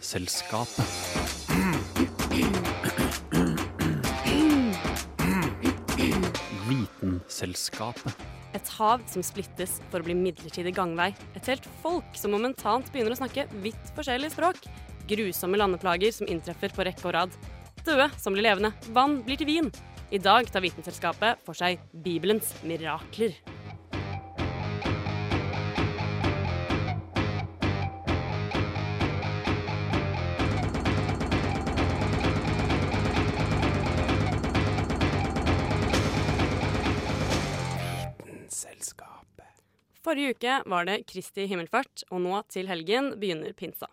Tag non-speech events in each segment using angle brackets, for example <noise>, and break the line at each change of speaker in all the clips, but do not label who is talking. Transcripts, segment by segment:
Vitenselskapet. Vitenselskapet.
Et hav som splittes for å bli midlertidig gangvei. Et helt folk som momentant begynner å snakke vidt forskjellige språk. Grusomme landeplager som inntreffer på rekke og rad. Døde som blir levende. Vann blir til vin. I dag tar Vitenselskapet for seg Bibelens mirakler. Forrige uke var det Kristi himmelfart, og nå til helgen begynner pinsa.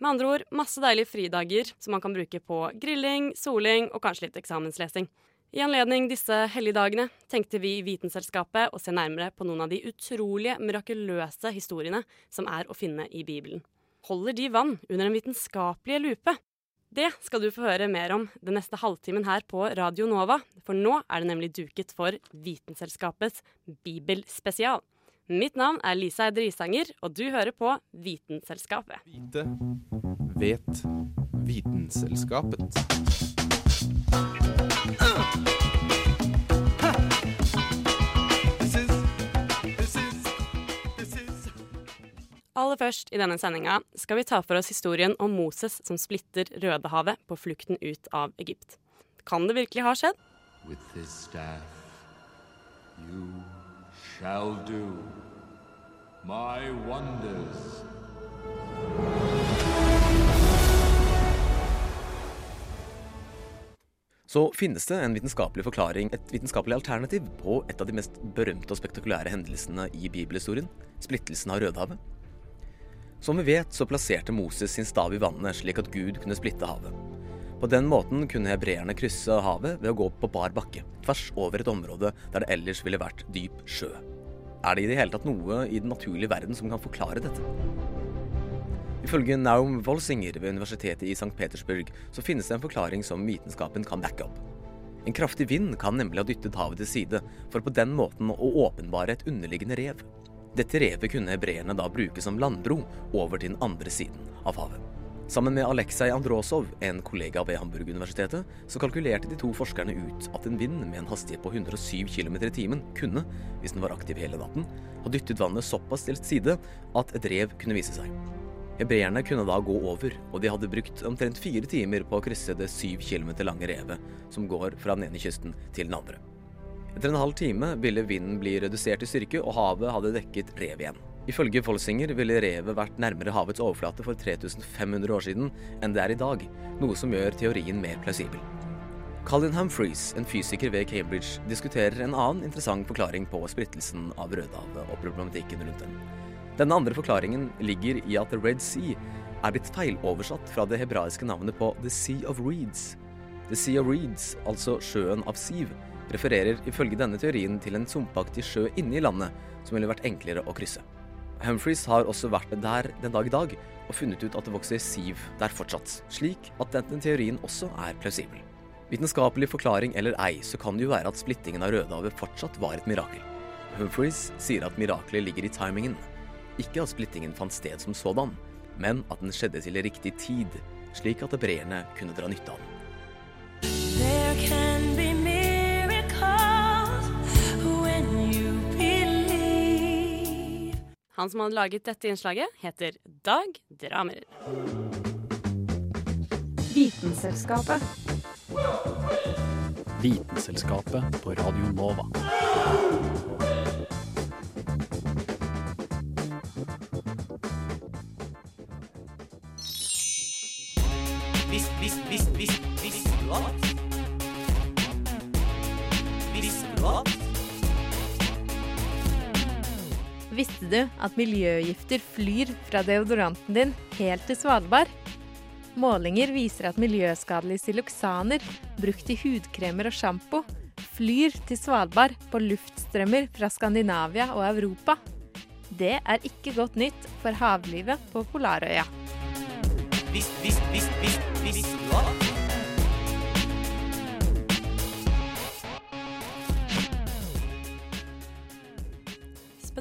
Med andre ord masse deilige fridager som man kan bruke på grilling, soling og kanskje litt eksamenslesing. I anledning disse helligdagene tenkte vi i Vitenselskapet å se nærmere på noen av de utrolige, mirakuløse historiene som er å finne i Bibelen. Holder de vann under en vitenskapelige lupe? Det skal du få høre mer om den neste halvtimen her på Radio Nova, for nå er det nemlig duket for Vitenselskapets bibelspesial. Mitt navn er Lisa Eide Risanger, og du hører på Vitenselskapet.
Vite, vet, Vitenselskapet.
Aller først i denne sendinga skal vi ta for oss historien om Moses som splitter Rødehavet på flukten ut av Egypt. Kan det virkelig ha skjedd?
With this staff you shall do my wonders.
Så finnes det en vitenskapelig forklaring, et vitenskapelig alternativ, på et av de mest berømte og spektakulære hendelsene i bibelhistorien, splittelsen av Rødehavet. Som vi vet, så plasserte Moses sin stav i vannet slik at Gud kunne splitte havet. På den måten kunne hebreerne krysse havet ved å gå på bar bakke, tvers over et område der det ellers ville vært dyp sjø. Er det i det hele tatt noe i den naturlige verden som kan forklare dette? Ifølge Naum Wolsinger ved universitetet i St. Petersburg så finnes det en forklaring som vitenskapen kan backe opp. En kraftig vind kan nemlig ha dyttet havet til side, for på den måten å åpenbare et underliggende rev. Dette revet kunne hebreerne da bruke som landbro over til den andre siden av havet. Sammen med Aleksej Androsov, en kollega ved Hamburg-universitetet, så kalkulerte de to forskerne ut at en vind med en hastighet på 107 km i timen kunne, hvis den var aktiv hele natten, ha dyttet vannet såpass til side at et rev kunne vise seg. Hebreerne kunne da gå over, og de hadde brukt omtrent fire timer på å krysse det syv kilometer lange revet som går fra den ene kysten til den andre. Etter en halv time ville vinden bli redusert i styrke, og havet hadde dekket revet igjen. Ifølge Folsinger ville revet vært nærmere havets overflate for 3500 år siden enn det er i dag, noe som gjør teorien mer plausibel. Colin Humphreys, en fysiker ved Cambridge, diskuterer en annen interessant forklaring på splittelsen av Rødehavet og problematikken rundt den. Denne andre forklaringen ligger i at The Red Sea er blitt feiloversatt fra det hebraiske navnet på The Sea of Reeds. The Sea of Reeds, altså sjøen av siv, refererer ifølge denne teorien til en sumpaktig sjø inne i landet som ville vært enklere å krysse. Humphreys har også vært der den dag i dag og funnet ut at det vokser siv der fortsatt, slik at denne teorien også er plausibel. Vitenskapelig forklaring eller ei, så kan det jo være at splittingen av Rødehavet fortsatt var et mirakel. Humphreys sier at miraklet ligger i timingen. Ikke at splittingen fant sted som sådan, men at den skjedde til riktig tid, slik at hebreerne kunne dra nytte av den.
Han som hadde laget dette innslaget, heter Dag Dramer.
Vitenselskapet.
Vitenselskapet på Radio Nova.
Visste du at
miljøgifter flyr fra deodoranten din helt til Svalbard? Målinger viser at miljøskadelige siloksaner brukt i hudkremer og sjampo flyr til Svalbard på luftstrømmer fra Skandinavia og Europa. Det er ikke godt nytt for havlivet på Polarøya.
Visst, visst, visst, visst, visst, du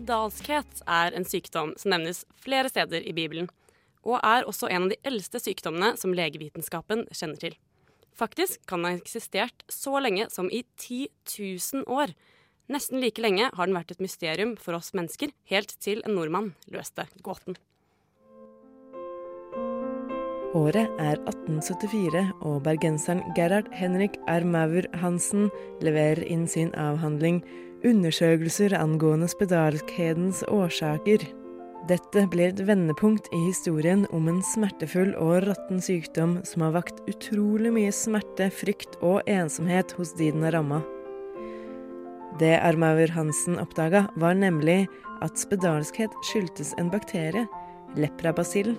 Spedalskhet er en sykdom som nevnes flere steder i Bibelen. og er også en av de eldste sykdommene som legevitenskapen kjenner til. Faktisk kan den ha eksistert så lenge som i 10 000 år. Nesten like lenge har den vært et mysterium for oss mennesker, helt til en nordmann løste gåten.
Året er 1874, og bergenseren Gerhard Henrik R. Maur Hansen leverer inn sin avhandling 'Undersøkelser angående spedalskhetens årsaker'. Dette blir et vendepunkt i historien om en smertefull og råtten sykdom som har vakt utrolig mye smerte, frykt og ensomhet hos de den har ramma. Det Armaur Hansen oppdaga, var nemlig at spedalskhet skyldtes en bakterie, leprabasillen.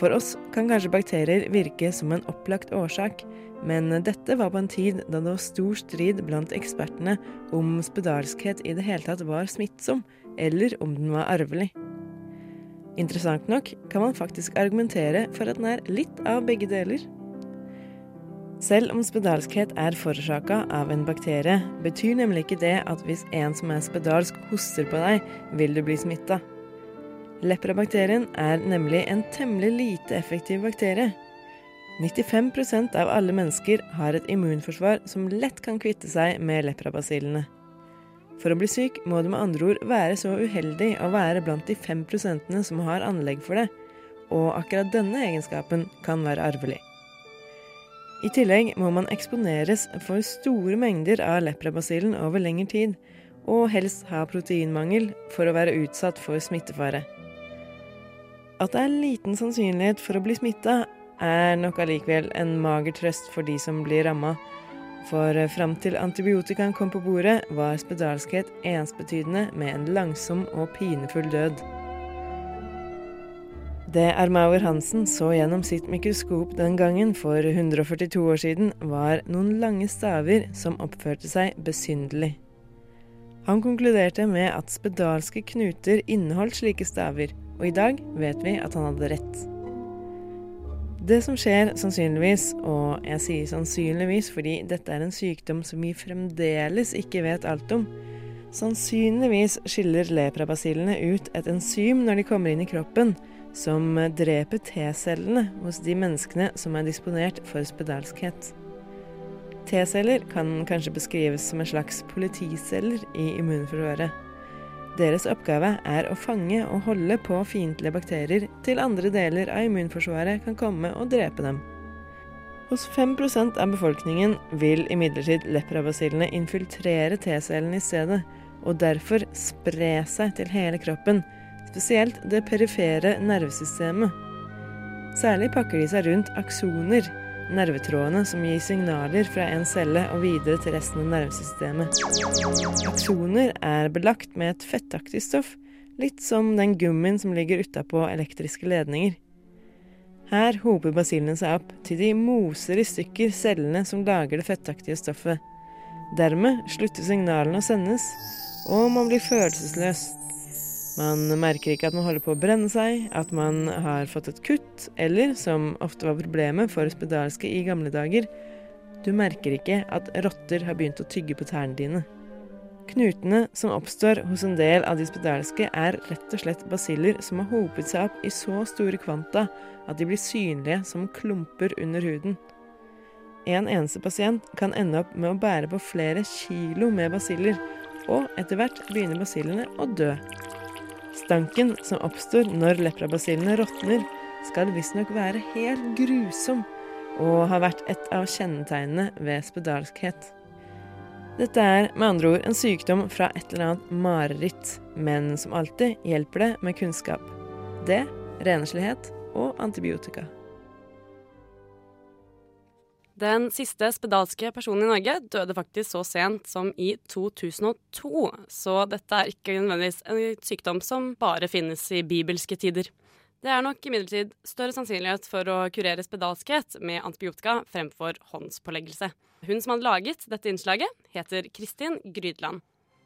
For oss kan kanskje bakterier virke som en opplagt årsak, men dette var på en tid da det var stor strid blant ekspertene om spedalskhet i det hele tatt var smittsom, eller om den var arvelig. Interessant nok kan man faktisk argumentere for at den er litt av begge deler. Selv om spedalskhet er forårsaka av en bakterie, betyr nemlig ikke det at hvis en som er spedalsk hoster på deg, vil du bli smitta. Leprabakterien er nemlig en temmelig lite effektiv bakterie. 95% av alle mennesker har et immunforsvar som lett kan kvitte seg med leprabasillene. For å bli syk må du med andre ord være så uheldig å være blant de 5 prosentene som har anlegg for det, og akkurat denne egenskapen kan være arvelig. I tillegg må man eksponeres for store mengder av leprabasillen over lengre tid, og helst ha proteinmangel for å være utsatt for smittefare. At det er liten sannsynlighet for å bli smitta, er nok allikevel en mager trøst for de som blir ramma. For fram til antibiotikaen kom på bordet, var spedalskhet ensbetydende med en langsom og pinefull død. Det Armauer Hansen så gjennom sitt mikroskop den gangen for 142 år siden, var noen lange staver som oppførte seg besynderlig. Han konkluderte med at spedalske knuter inneholdt slike staver, og i dag vet vi at han hadde rett. Det som skjer sannsynligvis, og jeg sier sannsynligvis fordi dette er en sykdom som vi fremdeles ikke vet alt om, sannsynligvis skiller leprabasillene ut et enzym når de kommer inn i kroppen, som dreper T-cellene hos de menneskene som er disponert for spedalskhet. T-celler kan kanskje beskrives som en slags politiceller i immunforsvaret. Deres oppgave er å fange og holde på fiendtlige bakterier til andre deler av immunforsvaret kan komme og drepe dem. Hos 5% av befolkningen vil imidlertid leprabasillene infiltrere T-cellene i stedet, og derfor spre seg til hele kroppen, spesielt det perifere nervesystemet. Særlig pakker de seg rundt aksoner, nervetrådene som gir signaler fra en celle og videre til resten av nervesystemet. Aksoner er belagt med et fettaktig stoff, litt som den gummien som ligger utapå elektriske ledninger. Her hoper basillene seg opp til de moser i stykker cellene som lager det fettaktige stoffet. Dermed slutter signalene å sendes, og man blir følelsesløs. Man merker ikke at man holder på å brenne seg, at man har fått et kutt, eller, som ofte var problemet for spedalske i gamle dager, du merker ikke at rotter har begynt å tygge på tærne dine. Knutene som oppstår hos en del av de spedalske, er rett og slett basiller som har hopet seg opp i så store kvanta at de blir synlige som klumper under huden. En eneste pasient kan ende opp med å bære på flere kilo med basiller, og etter hvert begynner basillene å dø. Stanken som oppstår når leprabasillene råtner, skal visstnok være helt grusom, og har vært et av kjennetegnene ved spedalskhet. Dette er med andre ord en sykdom fra et eller annet mareritt, men som alltid hjelper det med kunnskap. Det, renslighet og antibiotika.
Den siste spedalske personen i Norge døde faktisk så sent som i 2002, så dette er ikke nødvendigvis en sykdom som bare finnes i bibelske tider. Det er nok imidlertid større sannsynlighet for å kurere spedalskhet med antibiotika fremfor håndspåleggelse. Hun som hadde laget dette innslaget, heter Kristin Grydland.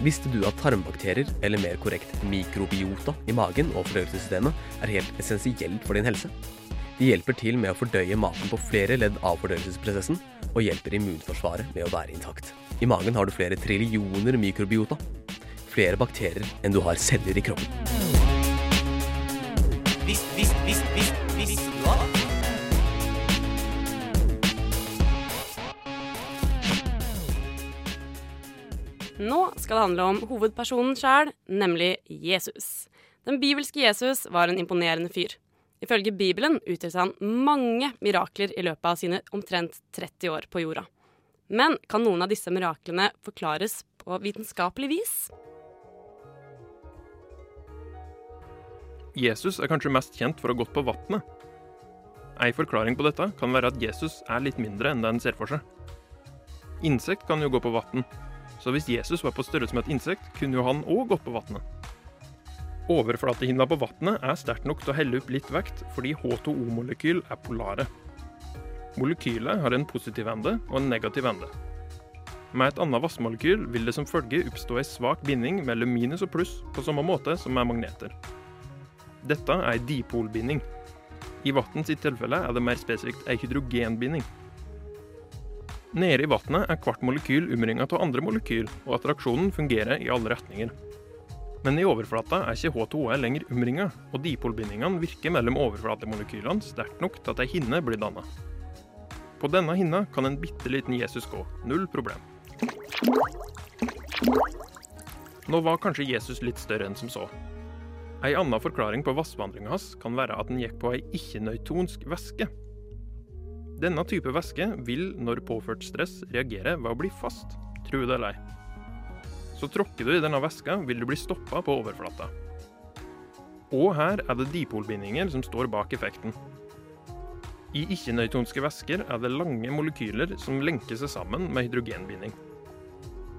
Visste du at?
Tarmbakterier, eller mer korrekt mikrobiota, i magen og fordøyelsessystemet er helt essensielt for din helse? De hjelper til med å fordøye maten på flere ledd av fordøyelsesprosessen, og hjelper immunforsvaret med å være intakt. I magen har du flere trillioner mikrobiota. Flere bakterier enn du har celler i kroppen.
Visst, visst,
Nå skal det handle om hovedpersonen sjæl, nemlig Jesus. Den bibelske Jesus var en imponerende fyr. Ifølge Bibelen utgjorde han mange mirakler i løpet av sine omtrent 30 år på jorda. Men kan noen av disse miraklene forklares på vitenskapelig vis?
Jesus er kanskje mest kjent for å ha gått på vannet. Ei forklaring på dette kan være at Jesus er litt mindre enn det en ser for seg. Insekt kan jo gå på vann, så hvis Jesus var på størrelse med et insekt, kunne jo han òg gått på vannet. Overflatehinna på vannet er sterkt nok til å helle opp litt vekt, fordi H2O-molekyl er polare. Molekylet har en positiv ende og en negativ ende. Med et annet vassmolekyl vil det som følge oppstå ei svak binding mellom minus og pluss, på samme måte som med magneter. Dette er ei dipolbinding. I vann sitt tilfelle er det mer spesifikt ei hydrogenbinding. Nede i vannet er hvert molekyl omringa av andre molekyl, og attraksjonen fungerer i alle retninger. Men i overflata er ikke H2O lenger omringa, og dipolbindingene virker mellom overflatemolekylene sterkt nok til at ei hinne blir danna. På denne hinna kan en bitte liten Jesus gå, null problem. Nå var kanskje Jesus litt større enn som så. Ei anna forklaring på vassvandringa hans kan være at den gikk på ei ikke-nøytonsk væske. Denne type væske vil, når påført stress, reagere ved å bli fast, tro det eller ei. Så tråkker du i denne væska, vil du bli stoppa på overflata. Og her er det dipolbindinger som står bak effekten. I ikke-nøytonske væsker er det lange molekyler som lenker seg sammen med hydrogenbinding.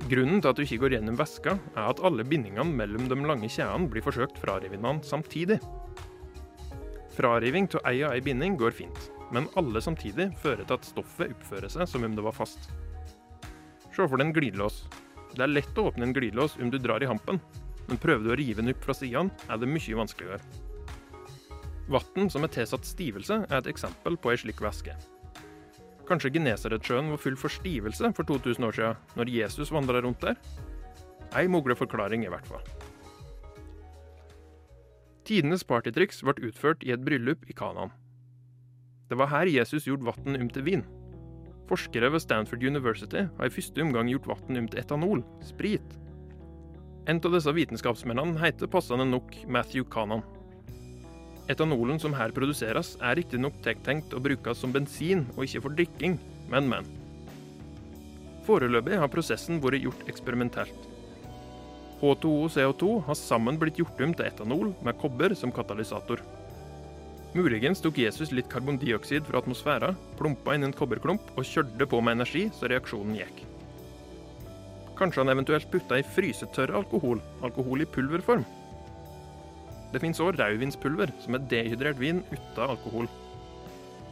Grunnen til at du ikke går gjennom væska, er at alle bindingene mellom de lange kjedene blir forsøkt frarivende samtidig. Frariving av ei og ei binding går fint, men alle samtidig fører til at stoffet oppfører seg som om det var fast. Se for deg en glidelås. Det er lett å åpne en glidelås om du drar i hampen, men prøver du å rive den opp fra sidene, er det mye vanskeligere. Vann som er tilsatt stivelse, er et eksempel på ei slik væske. Kanskje Genesaretsjøen var full for stivelse for 2000 år siden, når Jesus vandra rundt der? Ei mulig forklaring, i hvert fall. Tidenes partytriks ble utført i et bryllup i Kanaan. Det var her Jesus gjorde vann om til vin. Forskere ved Stanford University har i første omgang gjort vann om til etanol, sprit. En av disse vitenskapsmennene heter passende nok Matthew Cannon. Etanolen som her produseres, er riktignok tenkt å brukes som bensin og ikke for drikking, men, men. Foreløpig har prosessen vært gjort eksperimentelt. H2O og CO2 har sammen blitt gjort om til etanol med kobber som katalysator. Muligens tok Jesus litt karbondioksid fra atmosfæra, plumpa inn en kobberklump og kjørte på med energi så reaksjonen gikk. Kanskje han eventuelt putta i frysetørr alkohol, alkohol i pulverform. Det finnes òg rødvinspulver, som er dehydrert vin uten alkohol.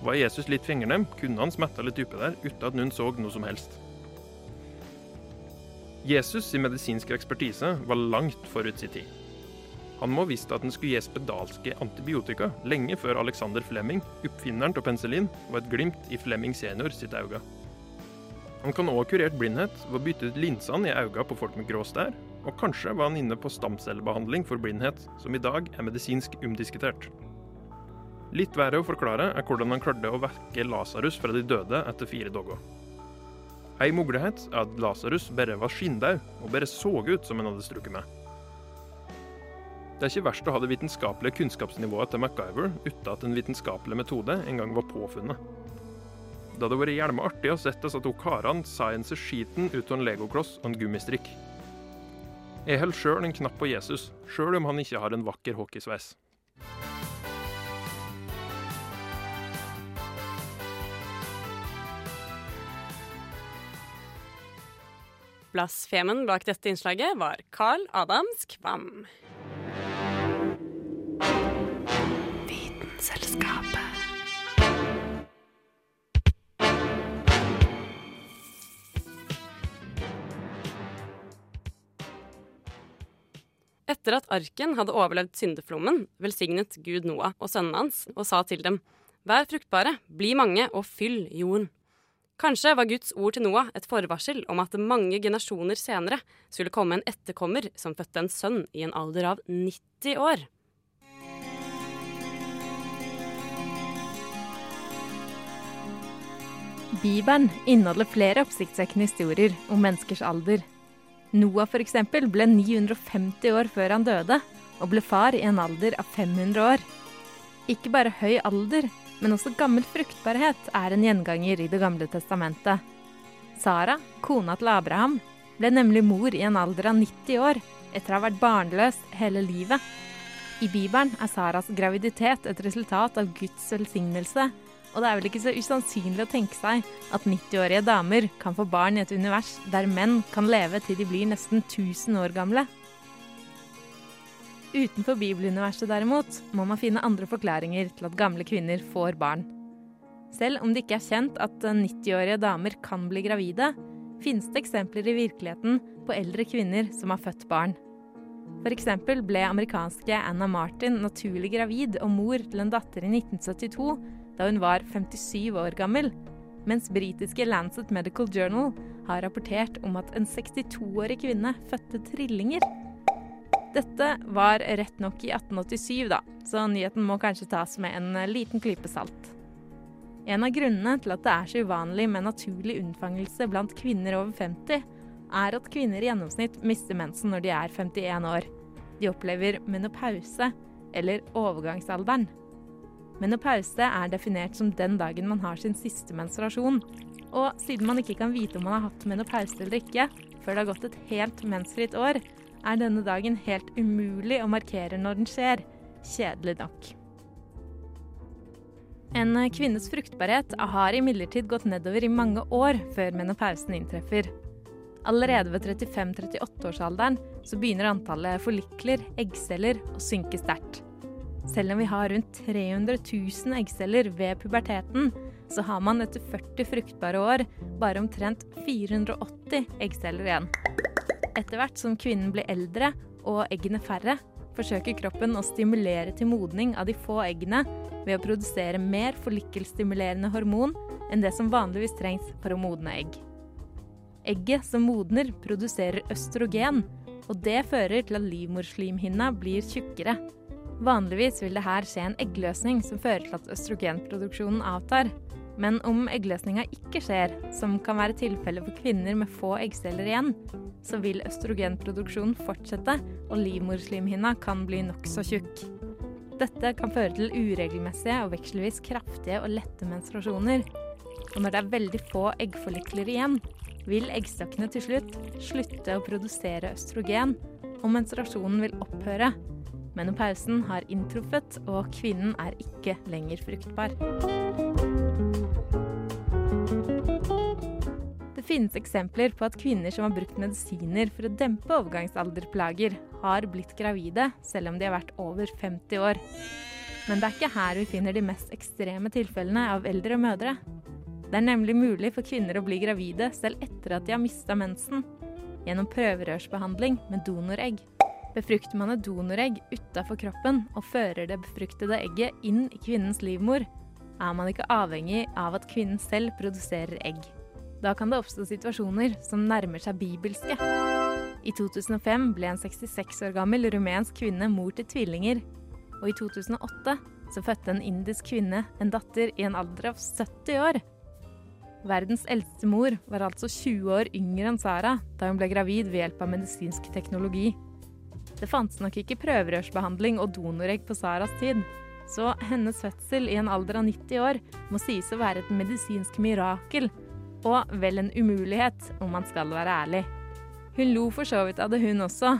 Var Jesus litt fingernem, kunne han smetta litt oppi der uten at noen så noe som helst. Jesus' sin medisinske ekspertise var langt forut sin tid. Han må ha visst at den skulle gi spedalske antibiotika lenge før Alexander Flemming, oppfinneren av penicillin, var et glimt i Flemming senior sitt øye. Han kan òg ha kurert blindhet ved å bytte ut linsene i øynene på folk med grå stær, og kanskje var han inne på stamcellebehandling for blindhet, som i dag er medisinsk umdiskutert. Litt verre å forklare er hvordan han klarte å vekke Lasarus fra de døde etter fire dager. Ei mulighet er at Lasarus bare var skinndau og bare så ut som han hadde strukket med. Det er ikke verst å ha det vitenskapelige kunnskapsnivået til MacGyver uten at en vitenskapelig metode en gang var påfunnet. Det hadde vært jævla artig å sett disse to karene science skiten ut av en legokloss og en gummistrikk. Jeg holder sjøl en knapp på Jesus, sjøl om han ikke har en vakker hockeysveis.
Blasfemen bak dette innslaget var Carl Adams
Kvam.
Etter at arken hadde overlevd syndeflommen, velsignet Gud Noah og sønnene hans og sa til dem, Vær fruktbare, bli mange og fyll jorden. Kanskje var Guds ord til Noah et forvarsel om at mange generasjoner senere skulle komme en etterkommer som fødte en sønn i en alder av 90 år.
Bibelen inneholder flere oppsiktsvekkende historier om menneskers alder. Noah eksempel ble 950 år før han døde, og ble far i en alder av 500 år. Ikke bare høy alder, men også gammel fruktbarhet er en gjenganger i Det gamle testamentet. Sara, kona til Abraham, ble nemlig mor i en alder av 90 år, etter å ha vært barnløs hele livet. I Bibelen er Saras graviditet et resultat av Guds velsignelse, og det er vel ikke så usannsynlig å tenke seg at 90-årige damer kan få barn i et univers der menn kan leve til de blir nesten 1000 år gamle. Utenfor bibeluniverset derimot må man finne andre forklaringer til at gamle kvinner får barn. Selv om det ikke er kjent at 90-årige damer kan bli gravide, finnes det eksempler i virkeligheten på eldre kvinner som har født barn. F.eks. ble amerikanske Anna Martin naturlig gravid og mor til en datter i 1972 da hun var 57 år gammel, mens britiske Lancet Medical Journal har rapportert om at en 62-årig kvinne fødte trillinger. Dette var rett nok i 1887, da, så nyheten må kanskje tas med en liten klype salt. En av grunnene til at det er så uvanlig med naturlig unnfangelse blant kvinner over 50, er at kvinner i gjennomsnitt mister mensen når de er 51 år. De opplever menopause, eller overgangsalderen. Menopause er definert som den dagen man har sin siste menstruasjon. Og siden man ikke kan vite om man har hatt menopause eller ikke før det har gått et helt mensfritt år, er denne dagen helt umulig å markere når den skjer. Kjedelig nok. En kvinnes fruktbarhet har imidlertid gått nedover i mange år før menopausen inntreffer. Allerede ved 35-38-årsalderen så begynner antallet forlikler, eggceller, å synke sterkt. Selv om vi har rundt 300 000 eggceller ved puberteten, så har man etter 40 fruktbare år bare omtrent 480 eggceller igjen. Etter hvert som kvinnen blir eldre og eggene færre, forsøker kroppen å stimulere til modning av de få eggene ved å produsere mer follikkelstimulerende hormon enn det som vanligvis trengs for å modne egg. Egget som modner, produserer østrogen, og det fører til at livmorslimhinna blir tjukkere. Vanligvis vil det her skje en eggløsning som fører til at østrogenproduksjonen avtar. Men om eggløsninga ikke skjer, som kan være tilfellet for kvinner med få eggceller igjen, så vil østrogenproduksjonen fortsette, og livmorslimhinna kan bli nokså tjukk. Dette kan føre til uregelmessige og vekselvis kraftige og lette menstruasjoner. Og når det er veldig få eggforlikler igjen, vil eggstokkene til slutt slutte å produsere østrogen, og menstruasjonen vil opphøre. Menopausen har inntruffet, og kvinnen er ikke lenger fruktbar. Det finnes eksempler på at kvinner som har brukt medisiner for å dempe overgangsalderplager, har blitt gravide selv om de har vært over 50 år. Men det er ikke her vi finner de mest ekstreme tilfellene av eldre mødre. Det er nemlig mulig for kvinner å bli gravide selv etter at de har mista mensen, gjennom prøverørsbehandling med donoregg. Befrukter man et donoregg utafor kroppen og fører det befruktede egget inn i kvinnens livmor, er man ikke avhengig av at kvinnen selv produserer egg. Da kan det oppstå situasjoner som nærmer seg bibelske. I 2005 ble en 66 år gammel rumensk kvinne mor til tvillinger. Og i 2008 så fødte en indisk kvinne en datter i en alder av 70 år. Verdens eldste mor var altså 20 år yngre enn Sara da hun ble gravid ved hjelp av medisinsk teknologi. Det fantes nok ikke prøverørsbehandling og donoregg på Saras tid, så hennes fødsel i en alder av 90 år må sies å være et medisinsk mirakel, og vel en umulighet, om man skal være ærlig. Hun lo for så vidt av det, hun også.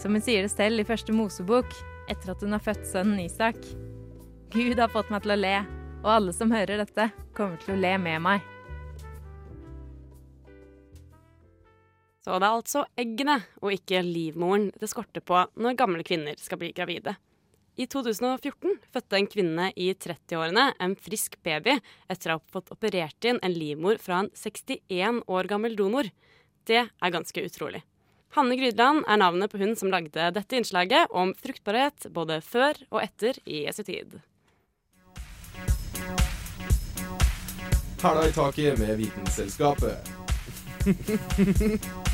Som hun sier det selv i første Mosebok, etter at hun har født sønnen Isak. Gud har fått meg til å le, og alle som hører dette, kommer til å le med meg.
Så det er altså eggene og ikke livmoren det skorter på når gamle kvinner skal bli gravide. I 2014 fødte en kvinne i 30-årene en frisk baby etter å ha fått operert inn en livmor fra en 61 år gammel donor. Det er ganske utrolig. Hanne Grydland er navnet på hun som lagde dette innslaget om fruktbarhet både før og etter i Jesu tid.
Hæla i taket med Vitenselskapet. <laughs>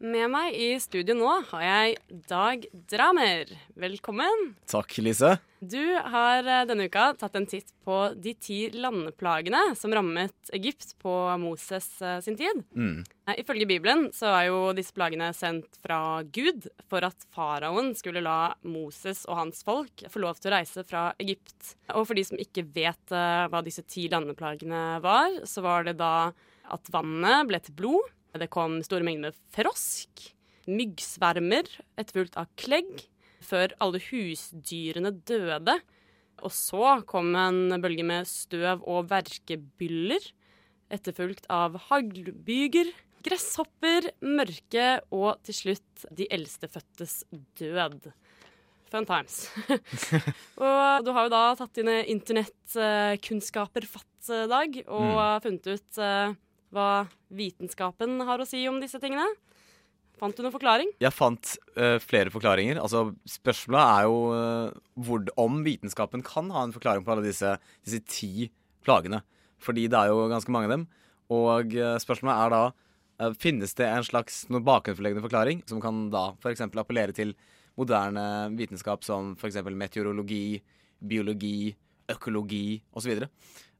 Med meg i studio nå har jeg Dag Dramer. Velkommen.
Takk, Lise.
Du har eh, denne uka tatt en titt på de ti landeplagene som rammet Egypt på Moses eh, sin tid.
Mm.
Eh, Ifølge Bibelen så er jo disse plagene sendt fra Gud for at faraoen skulle la Moses og hans folk få lov til å reise fra Egypt. Og for de som ikke vet hva disse ti landeplagene var, så var det da at vannet ble til blod. Det kom store mengder frosk, myggsvermer, etterfulgt av klegg, før alle husdyrene døde. Og så kom en bølge med støv og verkebyller, etterfulgt av haglbyger, gresshopper, mørke og til slutt de eldstefødtes død. Fun times. <laughs> og du har jo da tatt dine internettkunnskaper fatt, eh, Dag, og
Mm.
funnet ut eh, hva vitenskapen har å si om disse tingene. Fant du noen forklaring?
Jeg fant uh, flere forklaringer. Altså, spørsmålet er jo uh, hvor, om vitenskapen kan ha en forklaring på alle disse, disse ti plagene. Fordi det er jo ganske mange av dem. Og uh, spørsmålet er da Finnes det en slags bakenforliggende forklaring som kan da f.eks. appellere til moderne vitenskap som f.eks. meteorologi, biologi, økologi osv.?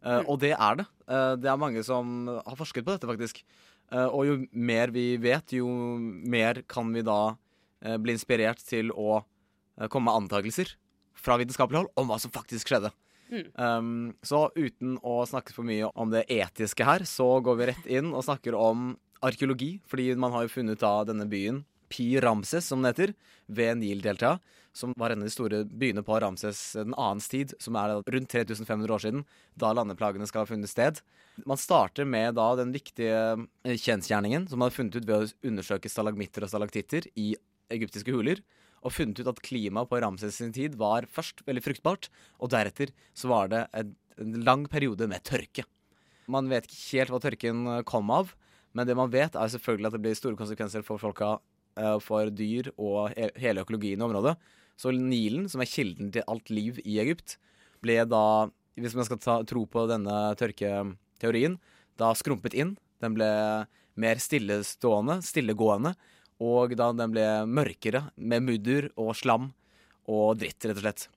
Uh, og det er det. Eh, det er mange som har forsket på dette, faktisk. Eh, og jo mer vi vet, jo mer kan vi da eh, bli inspirert til å eh, komme med antakelser fra vitenskapelig hold om hva som faktisk skjedde.
Mm.
Um, så uten å snakke for mye om det etiske her, så går vi rett inn og snakker om arkeologi. Fordi man har jo funnet da denne byen, Pi Ramses, som den heter, ved Nil-deltaet. Som var en av de store byene på Ramses den annens tid, som er rundt 3500 år siden, da landeplagene skal ha funnet sted. Man starter med da den viktige eh, kjensgjerningen som man har funnet ut ved å undersøke stalagmitter og stalaktitter i egyptiske huler. Og funnet ut at klimaet på Ramses sin tid var først veldig fruktbart, og deretter så var det en, lang periode med tørke. Man vet ikke helt hva tørken kom av, men det man vet er selvfølgelig at det blir store konsekvenser for folka, for dyr og hele økologien i området. Så Nilen, som er kilden til alt liv i Egypt, ble da, hvis man skal ta, tro på denne tørketeorien, da skrumpet inn. Den ble mer stillestående, stillegående, og da den ble mørkere, med mudder og slam og dritt, rett og slett.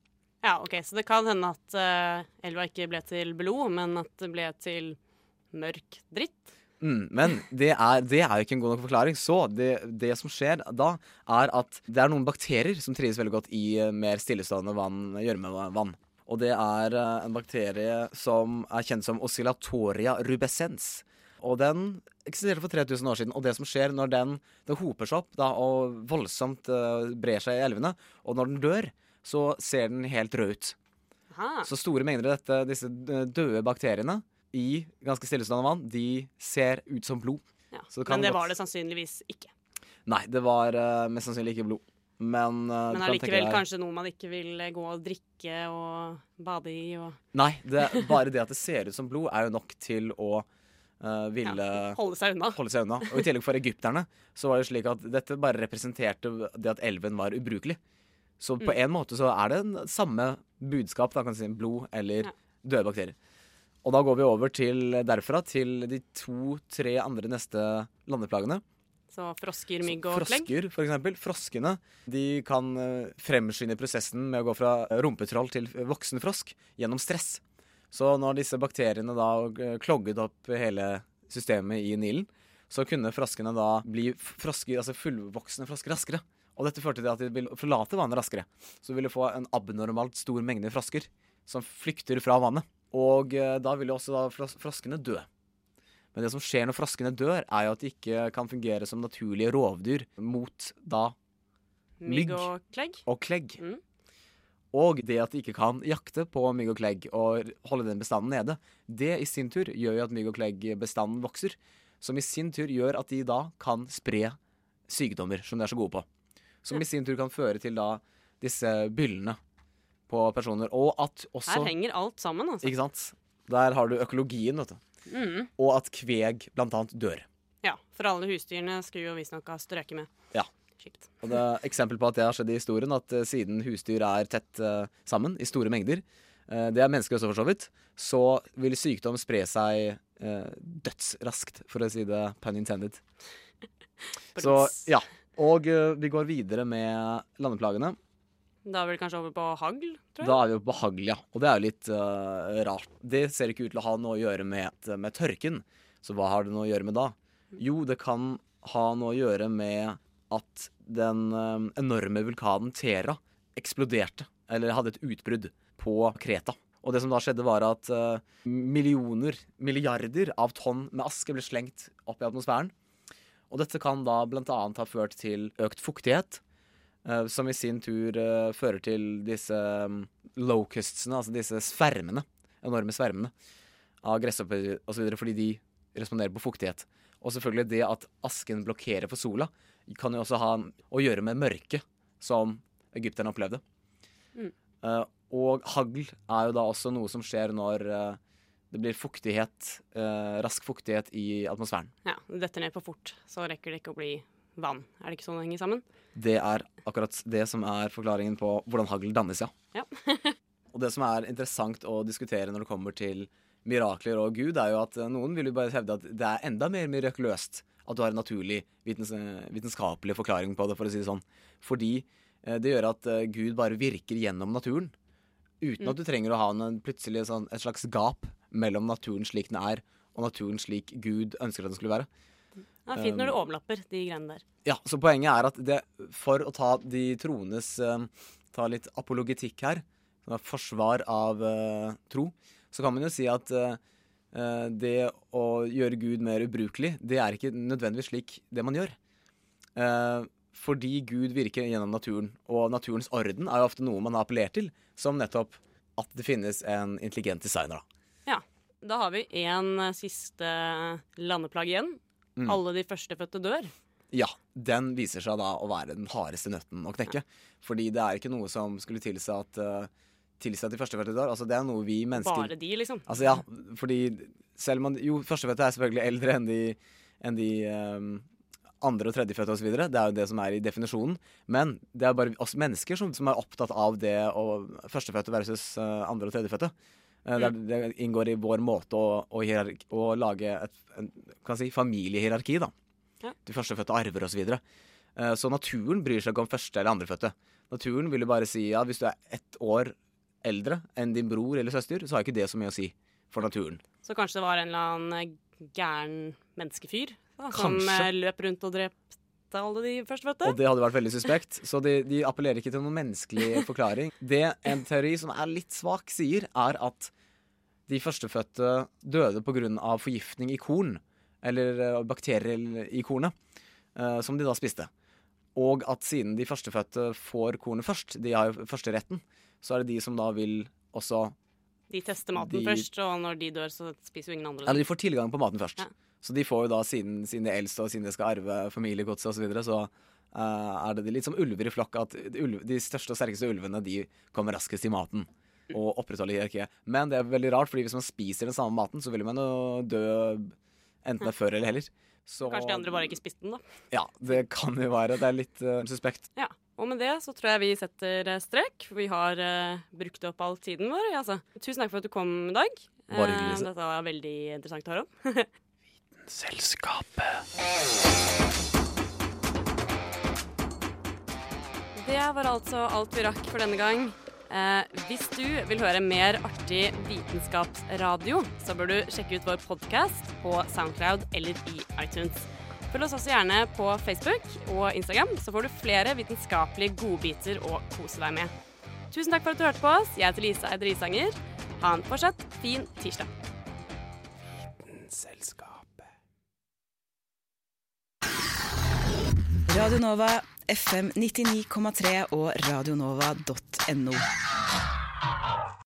Ja, ok, Så det kan hende at uh, elva ikke ble til blod, men at det ble til mørk dritt?
Mm, men det er, det er ikke en god nok forklaring. Så det, det som skjer da, er at det er noen bakterier som trives veldig godt i eh, mer stillestående vann, gjørmevann. Og det er eh, en bakterie som er kjent som oscillatoria rubescens. Og den eksisterte for 3000 år siden. Og det som skjer når den, den hoper seg opp da, og voldsomt uh, brer seg i elvene, og når den dør, så ser den helt rød ut.
Aha.
Så store mengder av disse døde bakteriene i ganske stillestående vann, de ser ut som blod.
Ja.
Så kan
Men det
godt-
var det sannsynligvis ikke.
Nei, det var uh, mest sannsynlig ikke blod. Men, uh,
Men allikevel kanskje noe man ikke vil eh, gå og drikke og bade i og
Nei, det, bare det at det ser ut som blod, er jo nok til å uh, ville
holde seg
holde seg unna. Og i tillegg for egypterne så var det slik at dette bare representerte det at elven var ubrukelig. Så på
Mm.
en måte så er det en samme budskap, da kan du si, blod eller døde bakterier. Og da går vi over til derfra til de to-tre andre neste landeplagene.
Så frosker, mygg og klegg.
Frosker, for eksempel. Froskene de kan eh, fremskynde prosessen med å gå fra rumpetroll til voksen frosk gjennom stress. Så når disse bakteriene da eh, klogget opp hele systemet i Nilen, så kunne froskene da bli frosker, altså fullvoksne frosker raskere. Og dette førte til at de ville forlate vannet raskere. Så du ville få en abnormalt stor mengde frosker som flykter fra vannet. Og eh, da vil jo også da fros froskene dø. Men det som skjer når froskene dør, er jo at de ikke kan fungere som naturlige rovdyr mot da
Mygg og klegg.
og klegg.
Mm.
Og det at de ikke kan jakte på mygg og klegg og holde den bestanden nede, det i sin tur gjør jo at mygg og klegg-bestanden vokser. Som i sin tur gjør at de da kan spre sykdommer som de er så gode på. Som i sin tur kan føre til da disse byllene på personer. Og at også
Her henger alt sammen, altså.
Ikke sant? Der har du økologien, vet du.
Mm.
Og at kveg blant annet dør.
Ja, for alle husdyrene skulle jo visstnok ha strøket med.
Ja.
Kjipt.
Og det er eksempel på at det har skjedd i historien, at uh, siden husdyr er tett uh, sammen i store mengder, uh, det er mennesker også for så vidt, så vil sykdom spre seg dødsraskt, for å si det pun intended. <laughs> Så ja. Og vi går videre med landeplagene.
Da er vi kanskje over på hagl, tror jeg.
Da er vi på hagl, ja. Og det er jo litt uh, rart. Det ser ikke ut til å ha noe å gjøre med, med tørken. Så hva har det noe å gjøre med da? Jo, det kan ha noe å gjøre med at den uh, enorme vulkanen Tera eksploderte, eller hadde et utbrudd, på Kreta. Og det som da skjedde, var at uh, millioner, milliarder av tonn med aske ble slengt opp i atmosfæren. Og dette kan da annet ha ført til økt fuktighet, som i sin tur eh, fører til disse um, locustsene, altså disse svermene, enorme svermene av gresshopper osv., fordi de responderer på fuktighet. Og selvfølgelig det at asken blokkerer for sola, kan jo også ha å gjøre med mørket som egypterne opplevde.
Mm.
Uh, og hagl er jo da også noe som skjer når uh, det blir fuktighet, uh, rask fuktighet i atmosfæren.
Ja, det detter ned på fort, så rekker det ikke å bli vann. Er det ikke sånn det henger sammen?
Det er akkurat det som er forklaringen på hvordan hagl dannes, ja.
Ja. <laughs>
og det som er interessant å diskutere når det kommer til mirakler og Gud, er jo at eh, noen vil jo bare hevde at det er enda mer mirakuløst at du har en naturlig vitens vitenskapelig forklaring på det, for å si det sånn. Fordi eh, det gjør at eh, Gud bare virker gjennom naturen. Uten
Mm.
at du trenger å ha en, plutselig sånn, et slags gap mellom naturen slik den er, og naturen slik Gud ønsker at den skulle være.
Det er fint når
Um,
du overlapper de greiene der.
Ja, så poenget er at det, for å ta de troendes eh, Ta litt apologetikk her, som er forsvar av uh, tro, så kan man jo si at eh, eh, det å gjøre Gud mer ubrukelig, det er ikke nødvendigvis slik det man gjør. Uh, fordi Gud virker gjennom naturen, og naturens orden er jo ofte noe man har appellert til, som nettopp at det finnes en intelligent designer. da.
Ja. Da har vi en eh, siste landeplagg igjen.
Mm.
Alle de førstefødte dør.
Ja, den viser seg da å være den hardeste nøtten å knekke. Fordi det er ikke noe som skulle tilsi at, uh, tilsi at de førstefødte dør. Altså, det er noe vi mennesker
Bare de, liksom.
Altså, ja, fordi selv om man Jo, førstefødte er selvfølgelig eldre enn de, enn de um, andre- og tredjefødte osv. Det er jo det som er i definisjonen. Men det er bare oss mennesker som, som er opptatt av det å førstefødte versus uh, andre- og tredjefødte. Uh, det, er- det inngår i vår måte å, å, hierarki, å lage et en, si, familiehierarki, da.
Ja.
De førstefødte arver osv. videre. så naturen bryr seg ikke om første- eller andrefødte. Naturen vil jo bare si ja, hvis du er ett år eldre enn din bror eller søster, så har ikke det så mye å si for naturen.
Så kanskje det var en eller annen eh, gæren menneskefyr da, som eh, løp rundt og drepte alle de førstefødte?
Og det hadde vært veldig suspekt. Så de, de appellerer ikke til noen menneskelig forklaring. Det en teori som er litt svak, sier, er at de førstefødte døde pga. forgiftning i korn, eller eh, bakterier i kornet, eh, som de da spiste. Og at siden de førstefødte får kornet først, de har jo førsteretten, så er det de som da vil også
De tester maten
De-
først, og når de dør, så spiser jo ingen andre
Eller de får tilgang på maten først. Så de får jo da, siden, siden de er eldst og siden de skal arve familiegodset osv., så, videre, så uh, er det litt som ulver i flokk, at ulv, de største og sterkeste ulvene de kommer raskest i maten og opprettholder hierarkiet. Men det er veldig rart, fordi hvis man spiser den samme maten, så vil man jo dø enten det er før eller heller. Så,
Kanskje de andre bare ikke spiste den, da.
Ja, det kan jo være. Det er litt uh, suspekt.
Ja, og med det så tror jeg vi setter eh, strek, vi har uh, brukt opp all tiden vår. ja, Altså. Tusen takk for at du kom i dag.
Bare hyggelig, Uh,
Dette var veldig interessant å høre om. <laughs>
Selskapet.
Det var altså alt vi rakk for denne gang. Eh, hvis du vil høre mer artig vitenskapsradio, så bør du sjekke ut vår podkast på Soundcloud eller i iTunes. Følg oss også gjerne på Facebook og Instagram, så får du flere vitenskapelige godbiter å kose deg med. Tusen takk for at du hørte på oss. Jeg heter Lisa Eide Risanger. Ha en fortsatt fin tirsdag.
Radio Nova, FM 99,3 og radionova.no.